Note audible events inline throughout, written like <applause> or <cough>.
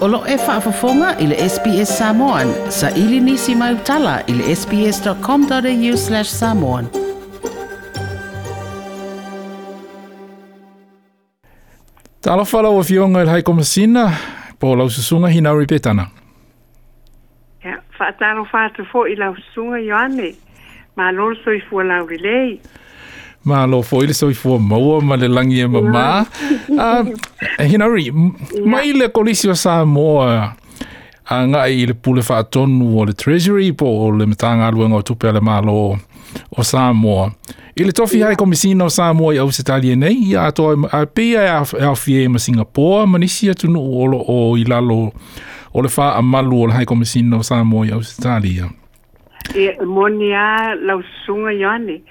Olo e whaafafonga i le SPS Samoan. Sa ili nisi mai utala i le sps.com.au slash samoan. Tala whala o fionga i le hai komasina, po lau susunga hina ori petana. Whaatano whaatu fo i lau susunga, Ioane. Ma lor so i fua lau rilei ma lo foile so i fo mo ma le langi e ma ma a hinari mai le kolisio sa mo a nga i le pule fa ton wo le treasury po o le mtanga lu ngo tupe le ma lo o sa mo i le tofi hai komisino sa mo i au sitali e nei i a to a pe a e a fie ma singapore ma nisi atu no o lo o i lalo o le fa a malu o le hai komisino sa mo i au sitali e e moni a sunga yane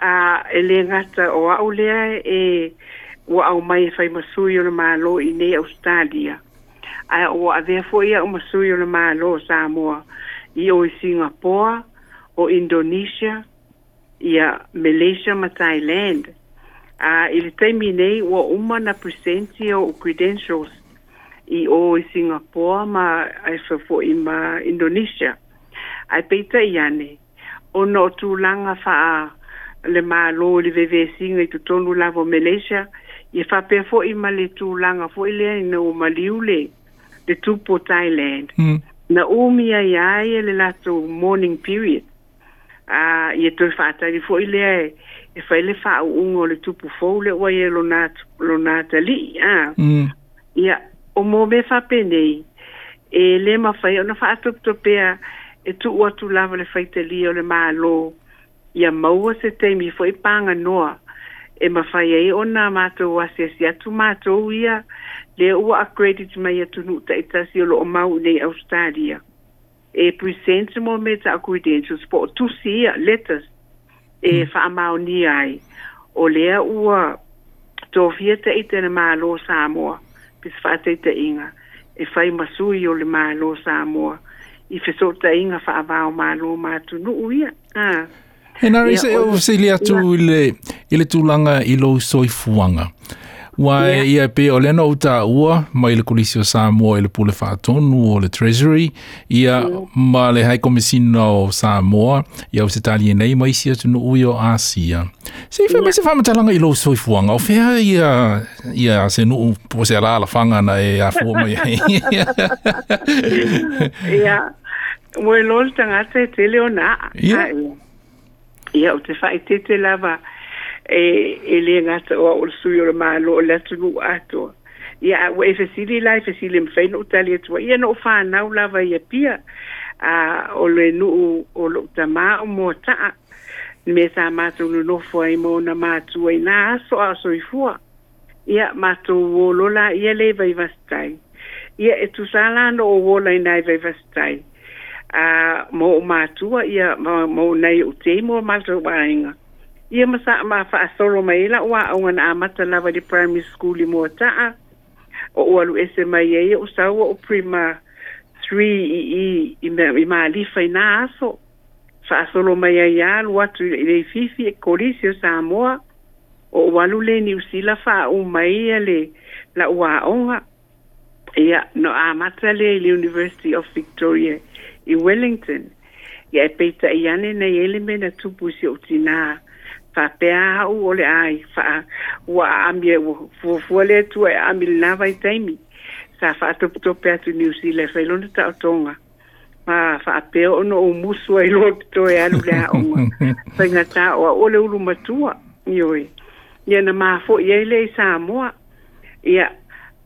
a e le o au e o au mai e fai masui o na malo i nei stadia a o a vea fo ia o masui o na malo o Samoa i o Singapore o Indonesia i Malaysia ma Thailand a i le o uma na presencia o credentials i o Singapore ma e fai fo i ma Indonesia ai peita i ane. O no tu langa fa a le ma lo le vewe singa i tutonu la vo Malaysia, i fa pe fo i ma le tu langa fo i lea i na o maliule le tupo Thailand. Hmm. Na o mia i aia e le lato morning period. a uh, ye tui fata ni foi le e e fai le fa u ngo le tupu fou le wa ye lo lo nata li a ah. mm. o mo me fa nei. e le ma fai ona fa to to e tu o tu lava le faite li o le malo ia maua se te mi foi panga noa e ma ei ona mato o ase si atu mato ia le ua accredit mai atu nu ta itasi o lo o mau nei Australia e presenta mo me ta accredentials po tu si ia letters e fa mau ni ai o lea ua to fia te ite na malo Samoa pis fa te inga e fai masui o le malo Samoa i fesota inga fa avao o malo ma tu nu uia. Ah. E nari se o se lia tu ile, ile tu langa ilo soifuanga. Ua e yeah. ia pe o lena uta ua, mai le kulisi o Samoa i le pule whātonu o le Treasury, ia mm. ma le hai komisina o Samoa, ia o se tali e nei mai sia tunu ui o Asia. Se i whamai se whamatalanga i lo soi fuanga, o whea ia, ia se nu po se ala ala whangana e a fuo mai. <laughs> Ia, mo e lo tangata e te leo na. Ia. Ia, o te whaitete lava, ia, e e le nga o o suyo le malo o le tu ato ya o e fesili la fesili mfe no tali e tua no fa na o lava ia pia a o le nu o lo tama o mo ta me sa ma tu no fo ai mo na ma tu ai na so a so i fua ia ma tu o lo la ia le vai vastai ia e tu sala no o wo la nai vai vastai a mo ma tu ya mo nei o te mo ma tu ba inga Ye masakma fa asolo maye la wak wana amata la wadi primary school li mwata a. O walu SMI ya ye usawa o Prima 3 i mali fay na aso. Fa asolo maye ya alu watu le ififi e koris yo sa amwa. O walu len yusila fa a wana maye la wak wana amata le University of Victoria in Wellington. Ya epayta a yanen na yelemen na tubu si otina a. whapea au o le ai wha ua ami e fuafua le atua e ami le lava i taimi sa faatopitope atu new zealand failona taʻotoga ma faapea ona ou musu ai loa pitoe alu le aʻoga <laughs> faigatā o aʻua le ulu matua ioe ia na mafoʻi ai le i samoa ia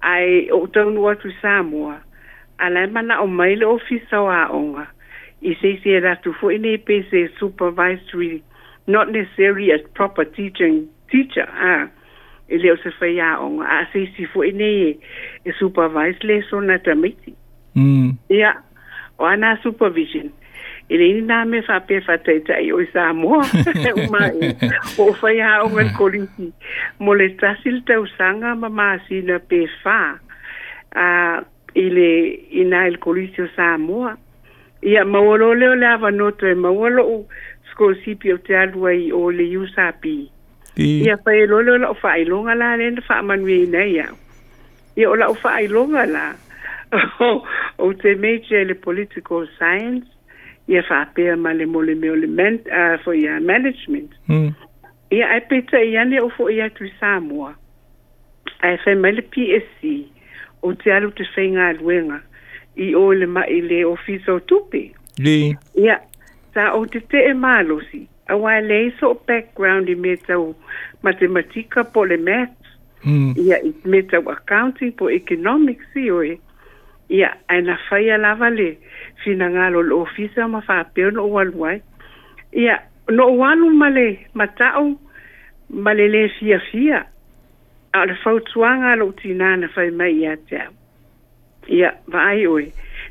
ae o taunu atu i samoa alae manaʻo mai le ofisa o aʻoga i seise e latu foʻi nei pese supervisory not necessarily a proper teaching teacher ah ele o se fai a onga a se si fo ine e supervise le sona tamiti mm ia o ana supervision ele ini nā me whape whataita i o i sā mo. <laughs> o mai o whai a onga koliki mo le tasil tau sanga ma na pe whā a ile ina il kolisi o sā mo. ia mawalo leo le avanoto e mawalo u kolsipi o te alua i o le iusapi ia faelole o la'o fa'ailoga la lena fa'amanueina ia ia o la'o fa'ailoga la <laughs> o te major le political science ia fa'apea ma le moleme o le foi a management hmm. ia ae petaʻi ane o foʻi atu i samoa ae fai mai le psc o te alu te faigaluega i o le maʻi le ofisa o tupe ia sa o te te e mālosi. A wā lei so background i me tau matematika po le math, hmm. i me tau accounting po economics i oe, ia ai na fai alawa le fina ngalo le ofisa ma wha apeo no wanu ai. Ia, no wanu ma le matau, ma le le fia fia, a le fautuanga lo tina na fai mai ia te au. Ia, wa ai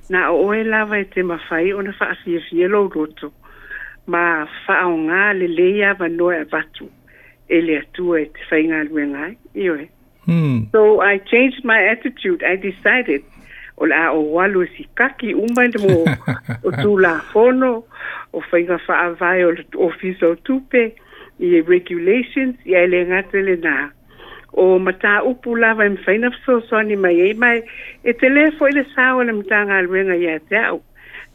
na oe lava e te mawhai ona whaafiawhia lou roto ma whaonga le leia wanoa e vatu e le atua e te whainga luenga i oe. Hmm. So I changed my attitude. I decided o la o walu si kaki umba mo <laughs> o tu la fono o whainga whaavai o office o tupe i regulations i ele ngatele na o mata upu lava i e mwhaina fso ni mai e mai e te le fwoi le sawa na mta ngā ruenga i a te au.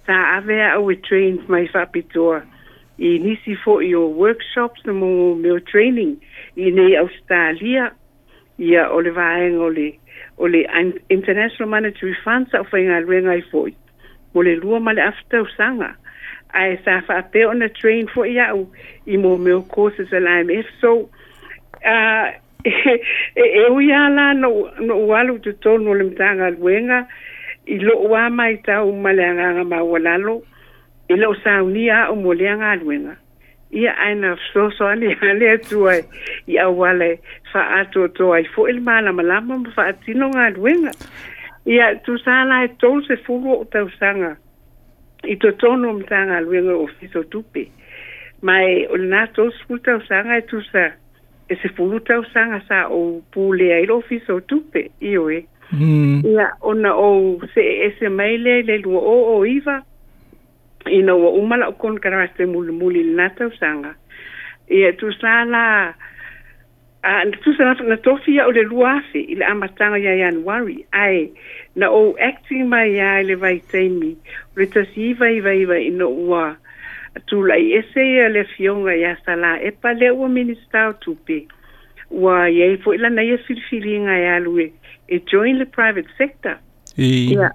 Tā awe a we trained mai whapitoa i nisi fo i o workshops na mō meo training i nei Australia i a o le vāenga o le o le International Monetary Fund sa whai ngā ruenga i fwoi. Mō le lua male afta usanga ai sa fa pe on a train for ya i mo meo courses alive if so uh, e ia lá no no alu tu tonu le mtanga luenga i lo wa mai tau malanga ma ilo i lo saunia o molenga luenga ia aina soso ali a <laughs> tua ai i awale fa atu to ai fo mala malama fa atino nga luenga ia tu sala e tolu se fulu o tau sanga i to tonu mtanga luenga o fiso tupe mai o nato sputa sanga e tu sanga e se fulu tau sanga sa o pule ai lo fi so tupe i o e. Mm. Ia ona o se e se maile le lua o o iwa i na ua umala o kon karawa se muli muli na tau sanga. Ia tu sala a tu sala na tofi ya o le lua afi i le amatanga ya yan wari ai na o acting mai ya le vai teimi o le tasi iwa iwa iwa i na ua ua tulai ese eh, ia eh, le fioga iā sala e palea ua minista o tupe ua iai foʻi lana ia filifiliga e alu e eh, e join le private sector ia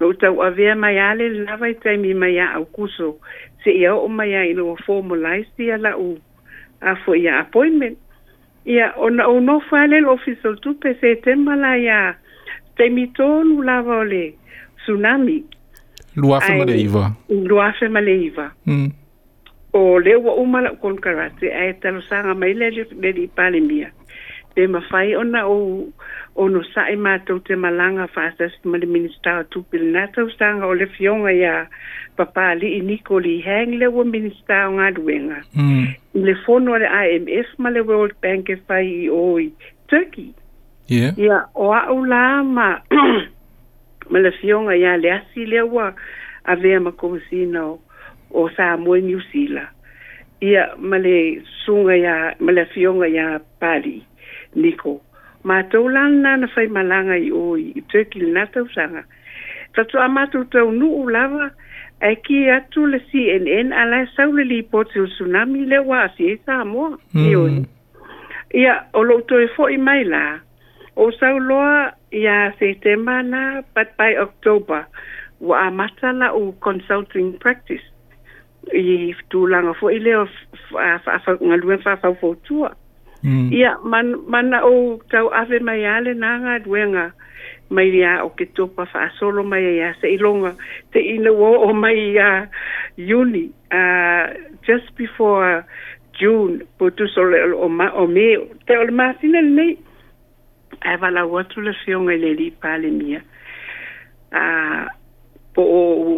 ma u tauavea mai a le lava i taimi mai a aukuso seʻia oo mai a i loa formalise ia laʻu a foʻi a appointment ia ona ounofa a le o official tupe setema la iā taimi tolu lava o le tsunami luafe ma le iva luafe ma le iva mm. o le ua uma la kon karate ai talo sanga mai le le di pale mia pe mawhai ona o o no sae to te malanga whāsas ma le minister o tūpil nātou sanga o le fionga ia papali i Nikoli hang le wa minister o ngā duenga. Mm. Le whono le IMF ma le World Bank e fai i oi Turkey. Yeah. ya o au la ma ma le fionga ia le asi le wa a vea ma komisina o o sa moe New Zealand. Ia male sunga ya, male fionga ya pali, niko. Ma tau lang nana fai malanga i oi, i tuki li nata usanga. Tatu amatu tau nu ulava, lava, e ki atu le CNN, alai saule li ipote o tsunami le wasi e sa moa, e hmm. Ia, o lo to e fo i mai la, o sau loa ia setema na, pat pai October, wa amata la u consulting practice i tu langa fo ile fa fa nga lu fa fa fo tu mm. ia man mana o ka ave mai ale na nga duenga mai ia o ke to pa fa solo mai ia se ilonga te ina wo o mai ia uni a just before june po tu so le o ma o me te o ma sin el nei ava e la wo tu le fion ele li pa le mia a po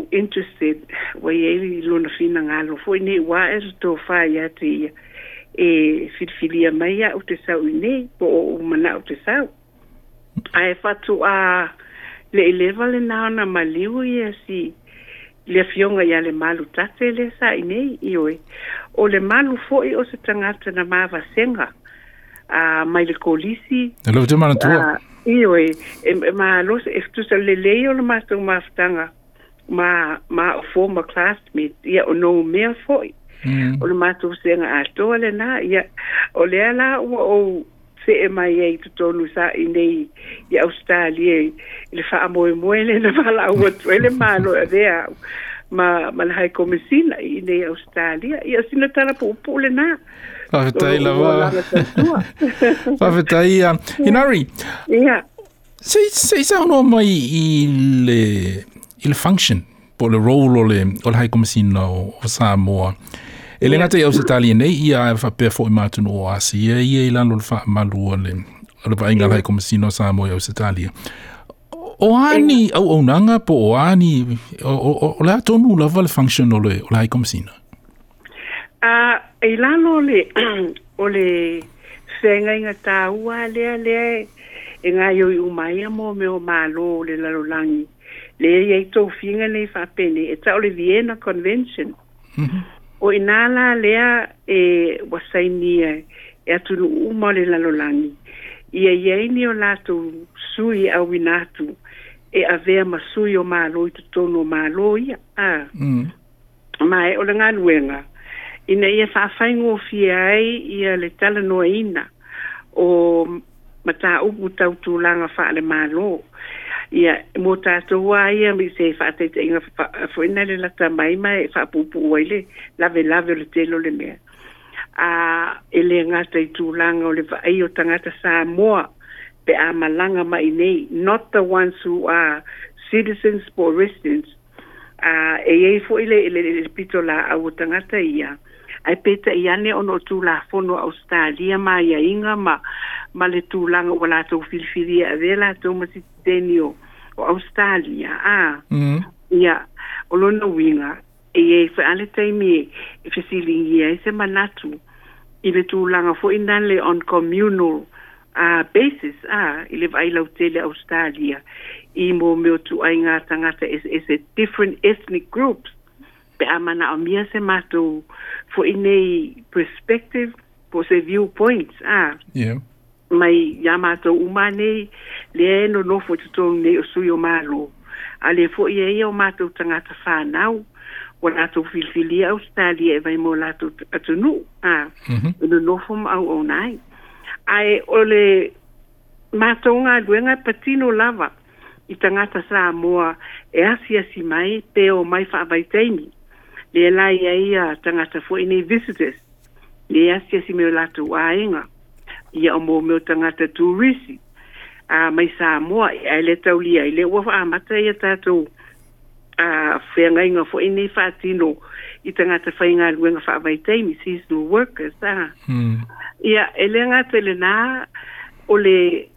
ou interested wai ai lona finagalo foi ne uā e totofā iā te ia e filifilia mai a'u te sau i nei po o mana'u te sau ae fatuā leʻileva lenā ona maliu ia si le afioga iā le malu tate le sa i nei ioe eh. o le malu fo'i eh, o se tagata na mavasega a ah, mai le kolisi e love te manatua ioe ah, e eh. malo se e fetusa lelei o le matou mafutaga ma ma for former classmate ia o no me foi mm. o le matou sega atoa lenā ia o lea la ua ou see mai ai totonu saʻi nei i australia i le faamoemoe lena falaau atu ai le malo avea au ma ma le hai komisina i nei australia ia sina tala puʻupuʻu lenā faafetai lava faafetai ia inari yeah. sei sei saunoa mai i le i le function po le role o le o le haikomasina o, o Samoa. E le ngata i se tali nei ia e whapea fo i mātunu o Asia ia i lalo le whaamalua le le painga lai komasino Samoa i au se tali. O ani au nanga po o ani o, o, la tonu lava le function o le o le haikomasina. Uh, e lalo le o le whenga inga tāua lea lea e ngā yoi umaia mō me o mālo le lalolangi. le ia i tau whinga nei whapene, e tau le Vienna Convention. o inala lea e wasai nia, e atu no umo le i e iei ni o lato sui a winatu, e avea ma sui o malo i tutono o malo ia. Ah. Mm. Ma e o le ngā nuenga, ina ia whawhaingo o fiai ia le tala noa ina, o mata upu tau tūlanga whaale malo ia mo tātou a ia mi se whātai te inga whuina le lata mai mai whāpupu oi le lave lave le telo le mea a ele ngata i tūlanga o le whaei o tangata sā moa pe a malanga mai nei not the ones who are citizens or residents a e ei fo ile ele le pito la au o tangata ia ai peta i ane ono tū la fono au stālia mai ia inga ma ma le tūlanga wala tō filifiri a vela tō masi tenio o-australia a mm. Mm-hmm. ia o lona uiga ia i faale taimi e fesiligia ai se manatu i le tulaga foʻi na le on communal uh, basis I le vaai lautele australia i mo me o tuaiga tagata as a different ethnic groups pe a manaʻomia se matou foʻi nei perspective po se viewpoints a yeah. mai ia matou uma le e no nofo i tutou nei o malo ale mālo. A le fo i e o mātou tangata whānau, o lātou whilwhili au stāli e vai mō lātou atunu. A, mhm. e o no fo au au nai. A ole o le duenga patino lava i tangata sā moa e asi asi mai pe o mai whaavaiteini. Le lai e ia tangata fo i visitors. Le asi asi me o lātou ainga. Ia o mo me o tangata tūrisi a mai sa moa e ai le tau lia i e le ua wha amata i a tātou a whenga inga fo ene i whātino i tanga te whainga luenga wha mai teimi no workers ha hmm. ia e le te le nā o le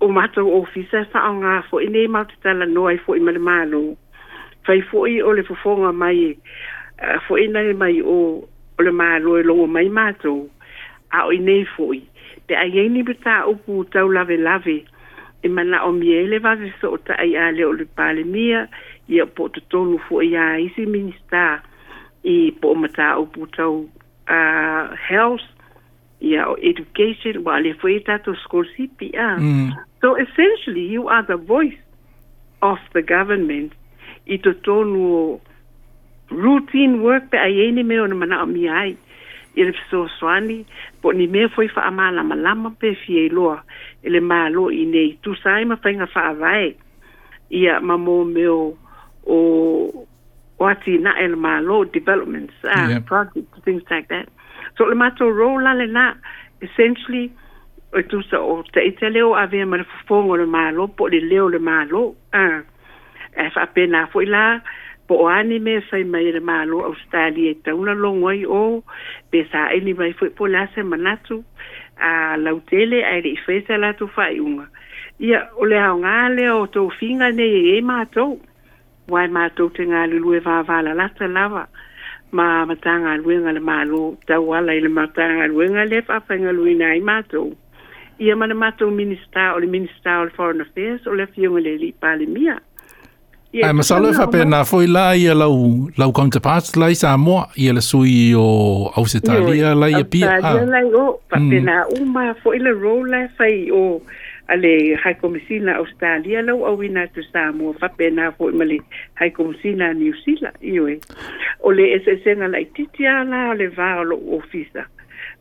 o mātou ofisa wha o fo ene i mau te tala no ai fo i mani mālo whai fo i o le fofonga mai fo ene mai o o le mālo e longo mai mātou a o i fo i pe ai ai ni pita upu tau lave lave e mana o miele vave so ta ai ale o le pale mia ia po to tonu fo ia isi minista i po mata upu tau uh, health ia o education wa le foi to school CPA. mm. so essentially you are the voice of the government i to tonu routine work pe ai ni me ona mana o mi ai i le fesoasoani po ni me foi fa malama pe fia iloa e le mālo i nei tusa fainga mafaiga faavae ia ma mo meo o o ati na el ma lo developments uh, yep. projects things like that so le mato rola le na essentially e tu sa o te itele o ave ma le fofongo le ma lo po le leo le ma lo ah, e fa pena fo ila po o ane me fai mai re malo australia e tauna longoi o pe sa ele mai foi po la semana tu a la utele a i fesa la tu fai unga ia o le au ngale o tau finga ne e e mātou wai mātou te ngale lue vāvāla lata lava ma matanga lue ngale mālo tau ala ele matanga lue ngale fafanga lue na e mātou ia mana mātou minister o le minister o le foreign affairs o le fiunga le li pāle mia Ai, ma salo e fa pena, foi la i a lau, lau counterpart la i Samoa, i a la sui o Ausitalia la i a pia. Australia la i o, fa pena, o ma foi la rola e fai o, ale hai komisina Australia la o awina tu Samoa, fa pena foi male hai komisina New Zealand, i oe. O le esesena la i titia la, le va o lo ofisa,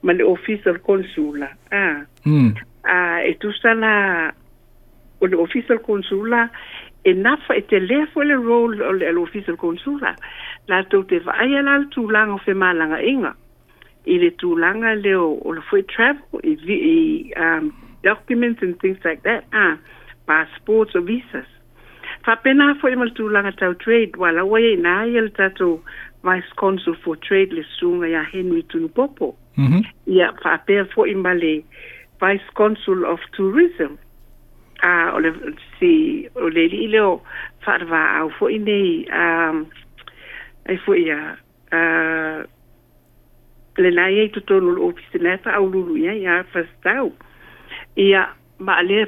ma le ofisa consula, ah. Mm. Ah, e tu sa la, o le ofisa consula, e enough e lea foi le role o le alofisa le konsula latou te vaaia la le tulaga o femalagaʻiga i le tulaga le o le foi travel i, i um, documents and things like that ah, passports or visas faapena foi ma le tulaga tau trade ua laua ia inā ia le tatou vice consul for trade le suga iā henry tunupopo mhm. ia mm -hmm. faapea foi ma le vice consul of tourism a o le si o le li nei a le nai to tonu fa ia ia ia ma le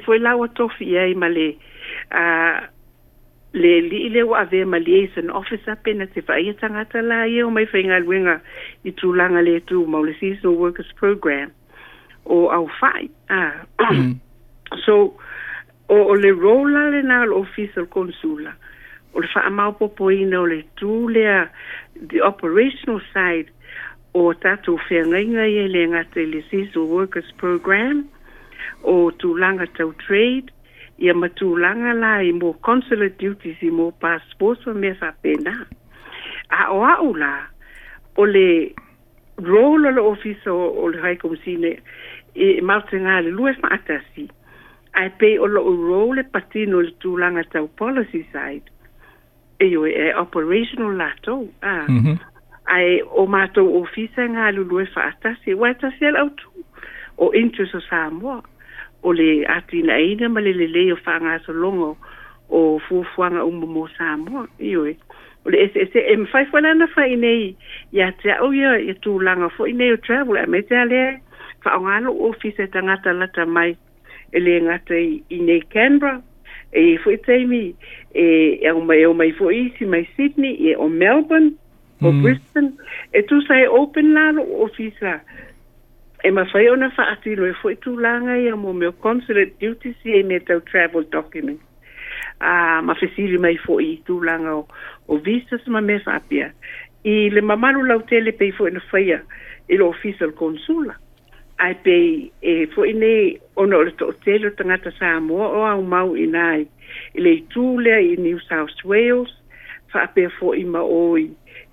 tofi ia ma le a le li le ave ma pena te fa ia tangata la ia o mai i le tu ma le seasonal workers program o au fai mm. <coughs> so o o le rola le na o official consular o le faamaopopoina o le tū the operational side o tatou feagaiga ia le gata i le seasonal workers program o tulaga tau trade ia matulaga la i mo consular duties i mo passport o mea faapena aʻoaʻu la o le role le office o le haikomasine e mautagā faatasi ae pei o lo'o rou le patino i le tulaga tau policy side e ioe e eh, operational latou ah. ae mm-hmm. o matou ofisa e galulu e fa'atasi ua e tasi e le'autu o interest o samoa o le atina atinaina ma le lelei o fa'agasologa o fuafuaga uma mo samoa ioe eh. o le ese ese e mafai foi lana fai nei ia te au ia ia tulaga fo'i nei o travel a me te a lea fa'aogalo o ofisa e tagata lata mai e le ngata i, i nei Canberra, e fwy teimi, e au e mai au e mai fwy isi mai Sydney, e o Melbourne, o mm. Brisbane, e tu sai e open lalo o fisa, e ma fai ona fa atilo e fwy tu langa i amo meo consulate duty si e me tau travel document. Ah, uh, ma fesiri mai fo i tu langa o, o visas ma me fapia. I le mamalu lau tele pei fo ina faya ilo official consula ai pe e fo ine ona o to telo tanga ta sa mo o au mau inai le tule i new south wales fa pe fo i ma oi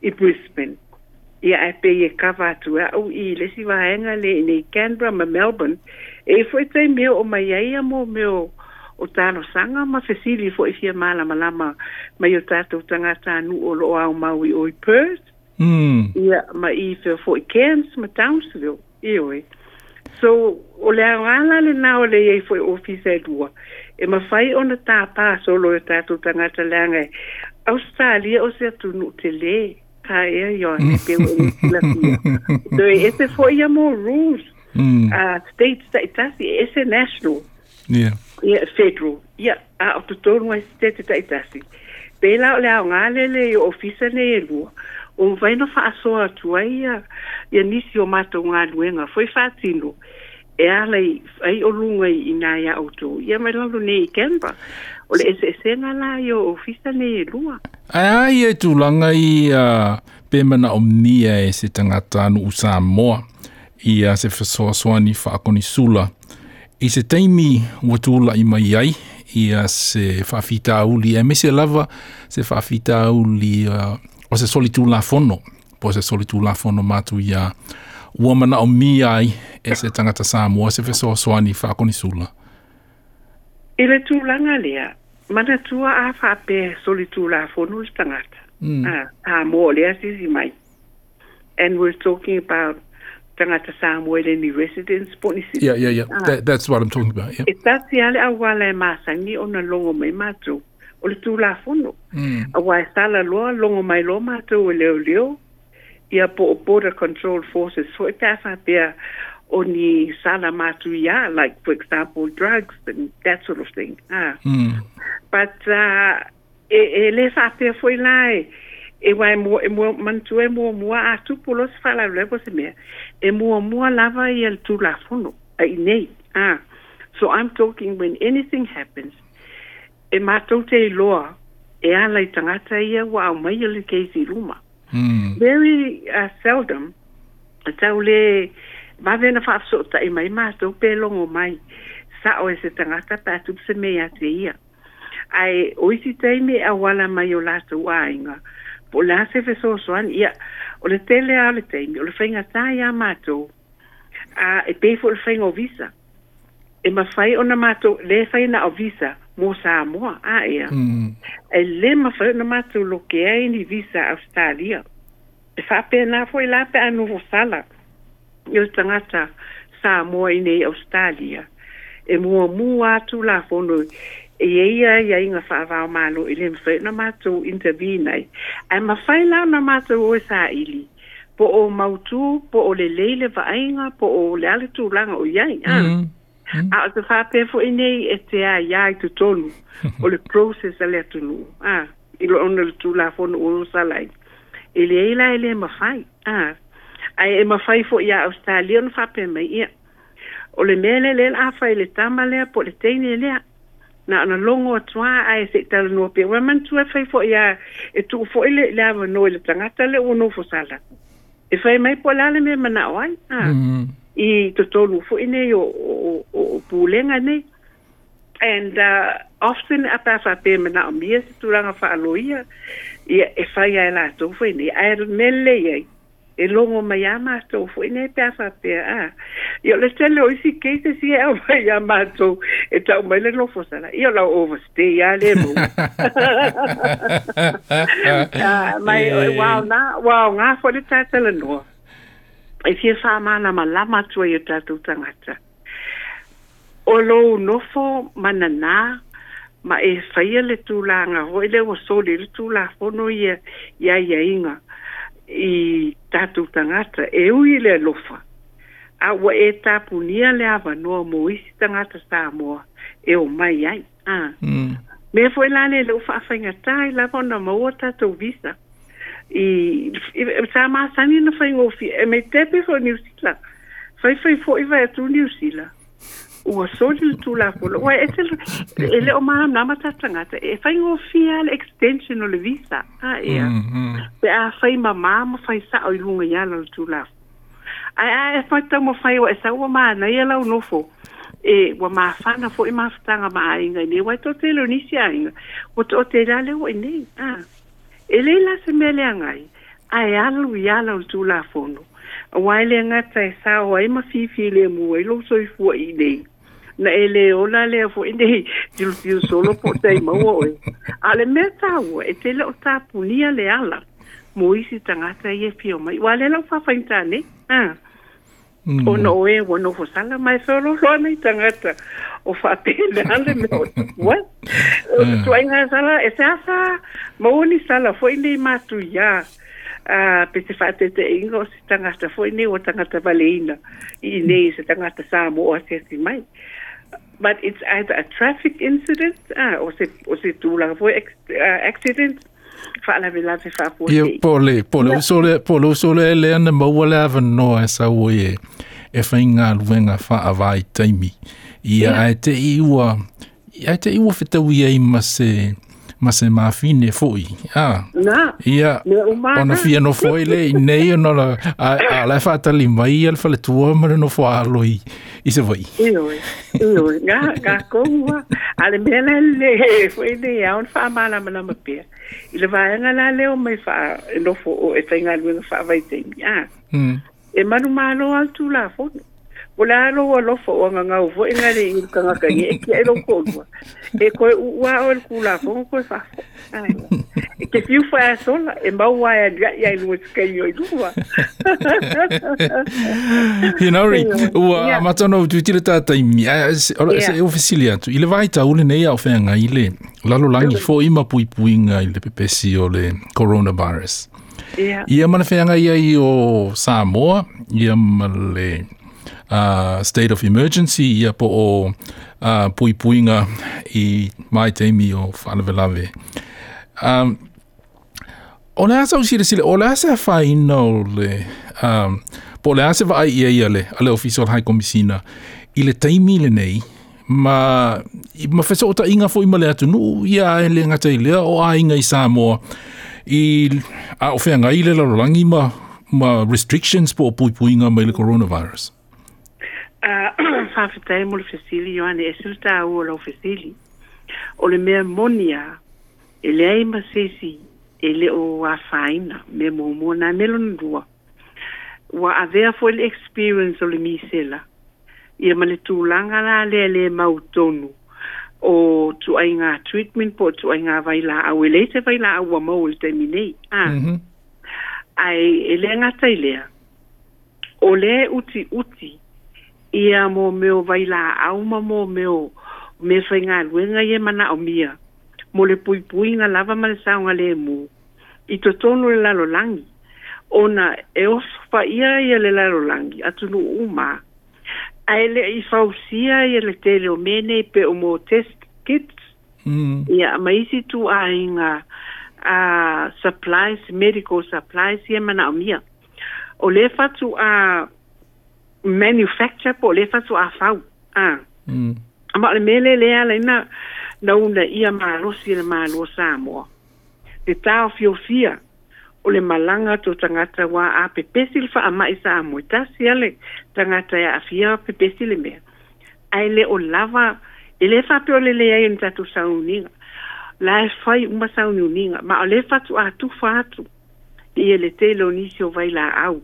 i brisbane ia ai pe e kava tu a u i le si vaenga le ne canberra ma melbourne e fo i te meo o mai ai mo meo o tano sanga ma fesili fo i fia mala malama mai o tato tanga ta nu o lo au mau i oi perth Mm. Ia ma i fo i Cairns ma Townsville. Ia oi. So, o le awala le na o le yei foi ofisa dua. E, e ma fai ona ta pa so lo e tatu tangata le angai. Australia o se atu nu te le. Ka ea yo So, <laughs> e se foi ya mo rules. Mm. state, state, tasi, e se national. Yeah. federal. Yeah, a uh, o tutonu a state, state, tasi. Pela o le awala le le ofisa ne e lua o vai no fa so a tua ia ia nisi o mato unha luenga foi fatino e ala i ai o lunga i ina ia auto ia mai lalo nei kemba o le ese sena la io o fisa nei e lua ai ai e tu langa i a pe mana o mia e se tangata anu usa moa i a se fasoa soani whaakoni sula i se teimi watula i mai ai i a se whawhita uli e mese lava se whawhita uli uh, o se soli tu lafono po se soli tu lafono matu ia ua manaʻomī ai e se tagata samoa se fesoasoani faakonisula i le tulaga lea manatua a faapea soli tulafono i se tagata mm. uh, ah, samoa lea sisi mai and we're talking about tagata samoa i leni residence poni sisi yeah, yeah, yeah. Uh, That, that's what i'm talking about yeah. e tasi oh, a le auala e masagi ona logo mai matou o le tulafono mm. auā e salaloa logo mai lo matou e leoleo ia po o border control forces foʻi taafapea o ni sala matou iā like for example drugs and that sort of thing ah. mm. but uh, e, e lē faapea foʻi la e e wai mo e mo mantu e mo mo a tu polo se fala le po se me e mo mo lava i el tu la fono ai nei ah so i'm talking when anything happens e mātou te loa e ala i tangata ia wa au mai ili kei si ruma. Mm. Very uh, seldom, tau le vavena whaafso ta i e mai mātou pe longo mai sa o e se tangata pa se me a te ia. Ai oisi teime a wala mai o lato wāinga. Po la se fe so ia o le tele a le teime, o le whainga tā ia mātou a e pefo le whainga o visa. E ma whai o na mātou, le whainga o visa, mō Samoa, a ea. Mm. E le ma whae na mātou lo ke ai ni visa Australia. E whape nā whae lā pe anu ho sala. Yo tangata Samoa i nei Australia. E mua mua atu lā whono e eia ia inga wha rao mālo i le ma whae na mātou intervenei. E ma whae lā na mātou o e sā ili. Po o mautu, po o le leile wha po o le ale langa o iai. Mm. Ah. Mm. a ah, o te whāpea fo i nei e te a ia i te <laughs> o le process a le atunu a ah, i lo ona le tūla fono o lo salai e le eila e le e mawhai a ah, a e mawhai fo i a Australia no whāpea mai ia o le mele le lafa i le tama lea po le teine e lea na ana longo atua e a e se tala nua pe wa mantua fai fo ia e tuu fo ile le ava no ile tangata le uno fo sala e fai mai po lale me mana oai a mm i to tonu fo ine o o o pulenga ne and uh, often a pa fa pe mena o mie se turanga fa aloia e i e fa ia la to fo ine a er nelle ye e longo ma yama to fo ine pa fa pe a yo le stelle o si ke se si e ma yama to e ta o mele no fo sala io la o ste ya le mo ma wow na wow nga fo le ta tele no e fie fa mana ma lama tua i tatu tangata. O lou nofo manana ma e faia le tūlanga ho ele o soli le tūla fono ia ia ia inga i tatu tangata e ui le lofa a wa e tapu nia le ava noa mo isi tangata sa moa e o mai ai ah. mm. me fo e lane le ufa afa inga tai la pona ma ua tatu visa i e, e, e, sa masani na fai ngofi e me tepe fo New Zealand fai fai fo i vai tu New Zealand ua soli le tulafolo ua ese e le o malamlama tatagata e faigofia le extension o le visa aea mm-hmm. pe a fai mamā ma faisaʻo i luga i ala o le tulafo ae ae faitaumafai ua e saua manai a launofo e ua mafana foʻi mafataga ma aiga i nei ua e totelonisi aiga ua toʻatela le uai nei a ele la se me le ai alu ya la tu la fono wa le nga ta e sa o e ai ma fi le mu ai e lo so i i dei na ele ola le fu i dei ti lu solo po te ma o ai ale me ta o e te le o ta punia le ala mo i tanga ta ye fi o mai wa le la fa fa ah Mm. o no e o no ho sala mai solo lo ni tangata o fa te le ande me <laughs> what so ah. inga sala e sa sa mo ni sala foi ni matu ya a pe te fate te e ingo si tangata foi ni o tangata valeina i mm. nei se tangata sa mo o se si mai but it's either a traffic incident uh, or se or se tu la foi accident fa la vela fa po le po le po le so le po le so le le ana no esa wo ye e fa e e inga luenga fa avai taimi ia yeah. ai te iwa ia te iwa fa te wi ai masse ma se mafine foi a na ia ona fia no foi le nei ona la a la fata li mai al fale tua ma no fo não i i se foi io io ga ga como ale bela le foi de a on fa mala ma na pe ile va nga la le o mai fa no fo e tenga lu fa vai te a hmm. e manu malo al tu la fo o le alo ua lofa ua gagau foʻi ga le ilukagakagi e kia e loukolua e koe uʻua o le kulafoga koe fafo e ke fiu faeasola e mau ae aliaʻi ai lua sikaio i lua inauri ua amatanou tuitile tataimi se o atu i le vaitau lenei ao feagai le lalolagi foʻi ma puipuiga i le pepesi o le coronavirus ia ma le feagai ai o samoa ia ma le uh, state of emergency ia po o uh, puipuinga i mai teimi o whanavelave. Um, o le asa usire sile, o le asa a e whaina o le, um, po le asa vaai ia ia le, a le ofiso le hai komisina, i le teimi le nei, ma ma fa sota inga fo i imale atu nu ya e le ngata le, o a inga i Samoa i a ofenga le la langima ma restrictions po pui pui inga mai le coronavirus whawhitai mo le whesili, Ioane, e silta au o lau whesili. O le mea monia, e le ai masesi, e le o a whaina, me mō mō nā melon rua. Wa a vea fo le experience o le misela. Ia ma le tūlanga la le le mautonu o tu ai ngā treatment po tu ai ngā vai la au ele te vai la au a mau le temi nei ah. mm -hmm. ai ele ngā tai lea o le uti uti ia mō meo vai la auma mō meo me whai ngā luenga ye mana o mia mō le pui pui ngā lava ma le sao ngā le mū i to tonu le lalo langi ona e osofa ia ia le lalo langi atu nu uma a ele i fausia ia le tele o mene pe o mō test kits mm. ia maisi tu a inga a supplies medical supplies ye mana o mia o le fatu a Manufaktya pou, hmm. bon, le fa sou afaw. Amak le me le le alay na na un da iya ma alos iya ma alos sa amwa. Le ta ofyo fya, ole malanga tou tangata wa a ah, pepesil fa ama ah, isa amwe. Ta si ale tangata ya afya pepesil e me. Aile on lava, ele fa pe ole le a yon ah, tatou sa un inga. La e fway un ba sa un yon inga. Ma ale fa tou atou fatou. Iye le te loni xo vay la au.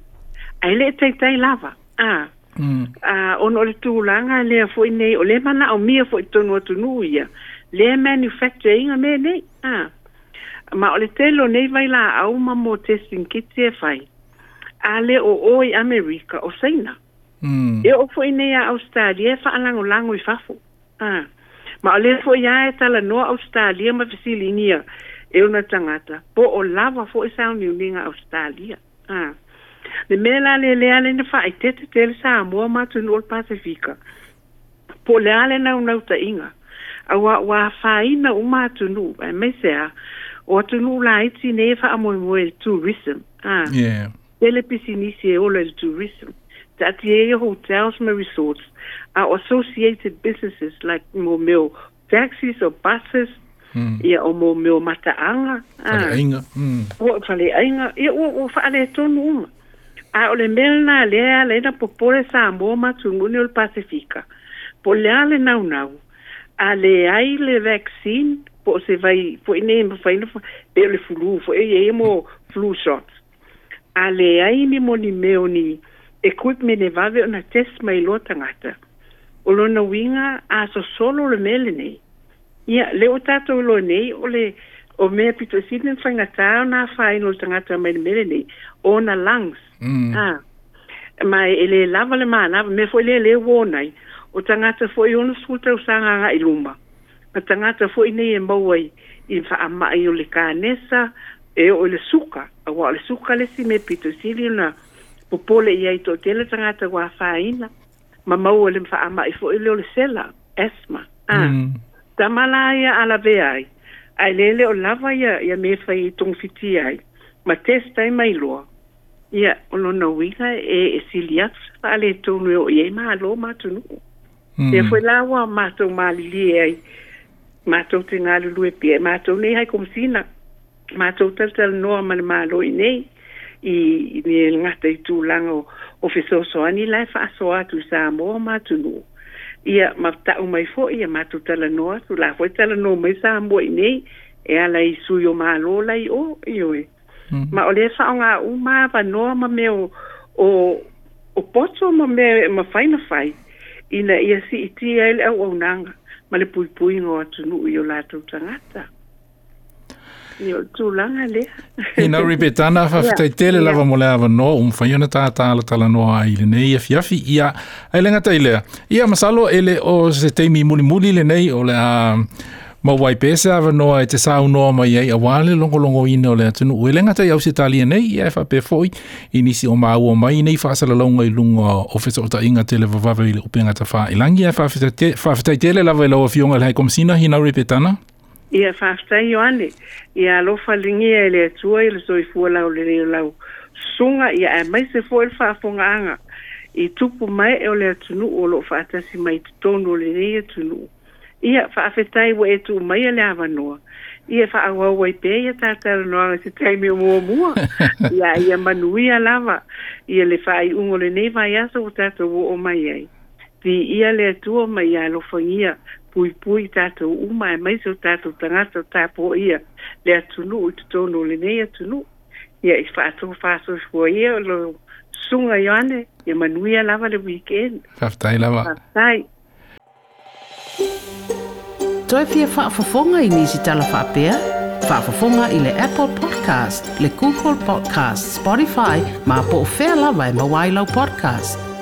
Aile e tey tey lava. a mm. a ono le tu langa le fo nei o le mana o mia fo tonu tu nuia le manufacturing a me nei a ma o le telo nei vai la au ma testing kit e fai a le o oi america o seina mm. e o fo nei a australia fa lango lango i fafo a ma o le fo ia e tala no australia ma fisilinia e una tangata po o lava fo e sa unilinga australia Ah. Le mela le le ale ne fa i tete tele sa mo ma tu no Pasifika. Po le ale na una uta inga. A wa wa fa ina u ma tu no e me se a. O tu no la iti ne fa mo mo el tourism. Ah. Yeah. Ele pisinisi e o le tourism. That the hotels and resorts are associated businesses like mo meu taxis or buses Mm. Ia o mō meo mataanga. Whaleainga. Mm. Whaleainga. Ia o whaale tonu uma. a o le mea lea e popole sa mo Samoa matuguni o le Pasifika po le a le naunau a leai le vaccine po o se vai foʻi nei e mafaina pe o le fulu foʻi ia e, e mo flu shot a leai ni moni meo ni equipment e vave na test mai loa tagata o lona uiga asosolo o le mea lenei ia le o tatou i loa nei o le o mea pito sini ni whaingatā o nā whae no tangata mai mere nei, o na lungs. Mm. Ah. Mai e le lava le mana, me fo le le wōnai, o tangata fo i ono skutau sanganga i luma. Ma tangata fo i nei e mauai, i ama øh, i o le kānesa, e o le suka, a wā le suka le si me pito sini na popole i ai tō tele tangata wā whaina, ma mau le ama i fo i le o le sela, asma. Ah. Mm. Tamala ala ve ai lele o lava ia ia me fai tong fiti ai ma testa e mai loa ia o na wika e e silia fa le tonu o ye ma lo ma tonu mm. e foi lawa ma to ma li e ai ma to tinga lu lu e pe ma nei hai komsina sina ma to tal tal no ma ma lo i nei i ni ngata i tu o fiso so ani la fa so atu sa mo ma tonu ia ma ta o mai fo ia ma tu tala no tu la fo tala no mai sa mo i nei e ala i su yo ma lo la i o i o mm-hmm. ma o le sa nga u ma va no ma me o o o pocho ma me ma fai fai ina ia si i ti ai au au nanga ma le pui pui no atu nu i o la tu tangata I nau ripe tana, <laughs> whawhitai tele lawa mo le no, um whaiona tā tāla tala no i le nei, a e fiafi ia a, ai lenga tai lea. I masalo ele o se mi muli muli le nei, o le a mawai pese awa noa e te sāu noa mai ei a wale longo longo ina o le atunu. Ue lenga tai au se tali nei, i a pe foi, i nisi o maua mai nei whaasala longa i lunga o fesa o ta inga tele vavave i le upenga ta wha ilangi, fa e whawhitai tele lawa i lawa fionga le hai komsina, hi nau ripe tana ia faftai o ane ia alofa lingia ele atua ile soifua lau le leo lau sunga ia e mai se fo ele faafonga anga i tupu mai e ole atunu o lo faatasi mai tutonu o le leo atunu ia faafetai wa etu mai e le avanoa ia faawa wai pe ia tatara noanga se taimi o mua mua <laughs> ia ia manuia lava ia le faai ungo le nei vai aso o tatara o mai ai di ia le atua mai ia alofa pui pui tātou uma e maiso tātou tangata tāpō ia le atunu o te tono le nei atunu. Ia i whātou whātou shua ia lo sunga yane i manuia lava le weekend. Whaftai lava. Whaftai. Toi pia whaafafonga i nisi tala whapea? Whaafafonga i le Apple Podcast, le Google Podcast, Spotify, ma po fela vai e mawailau podcast.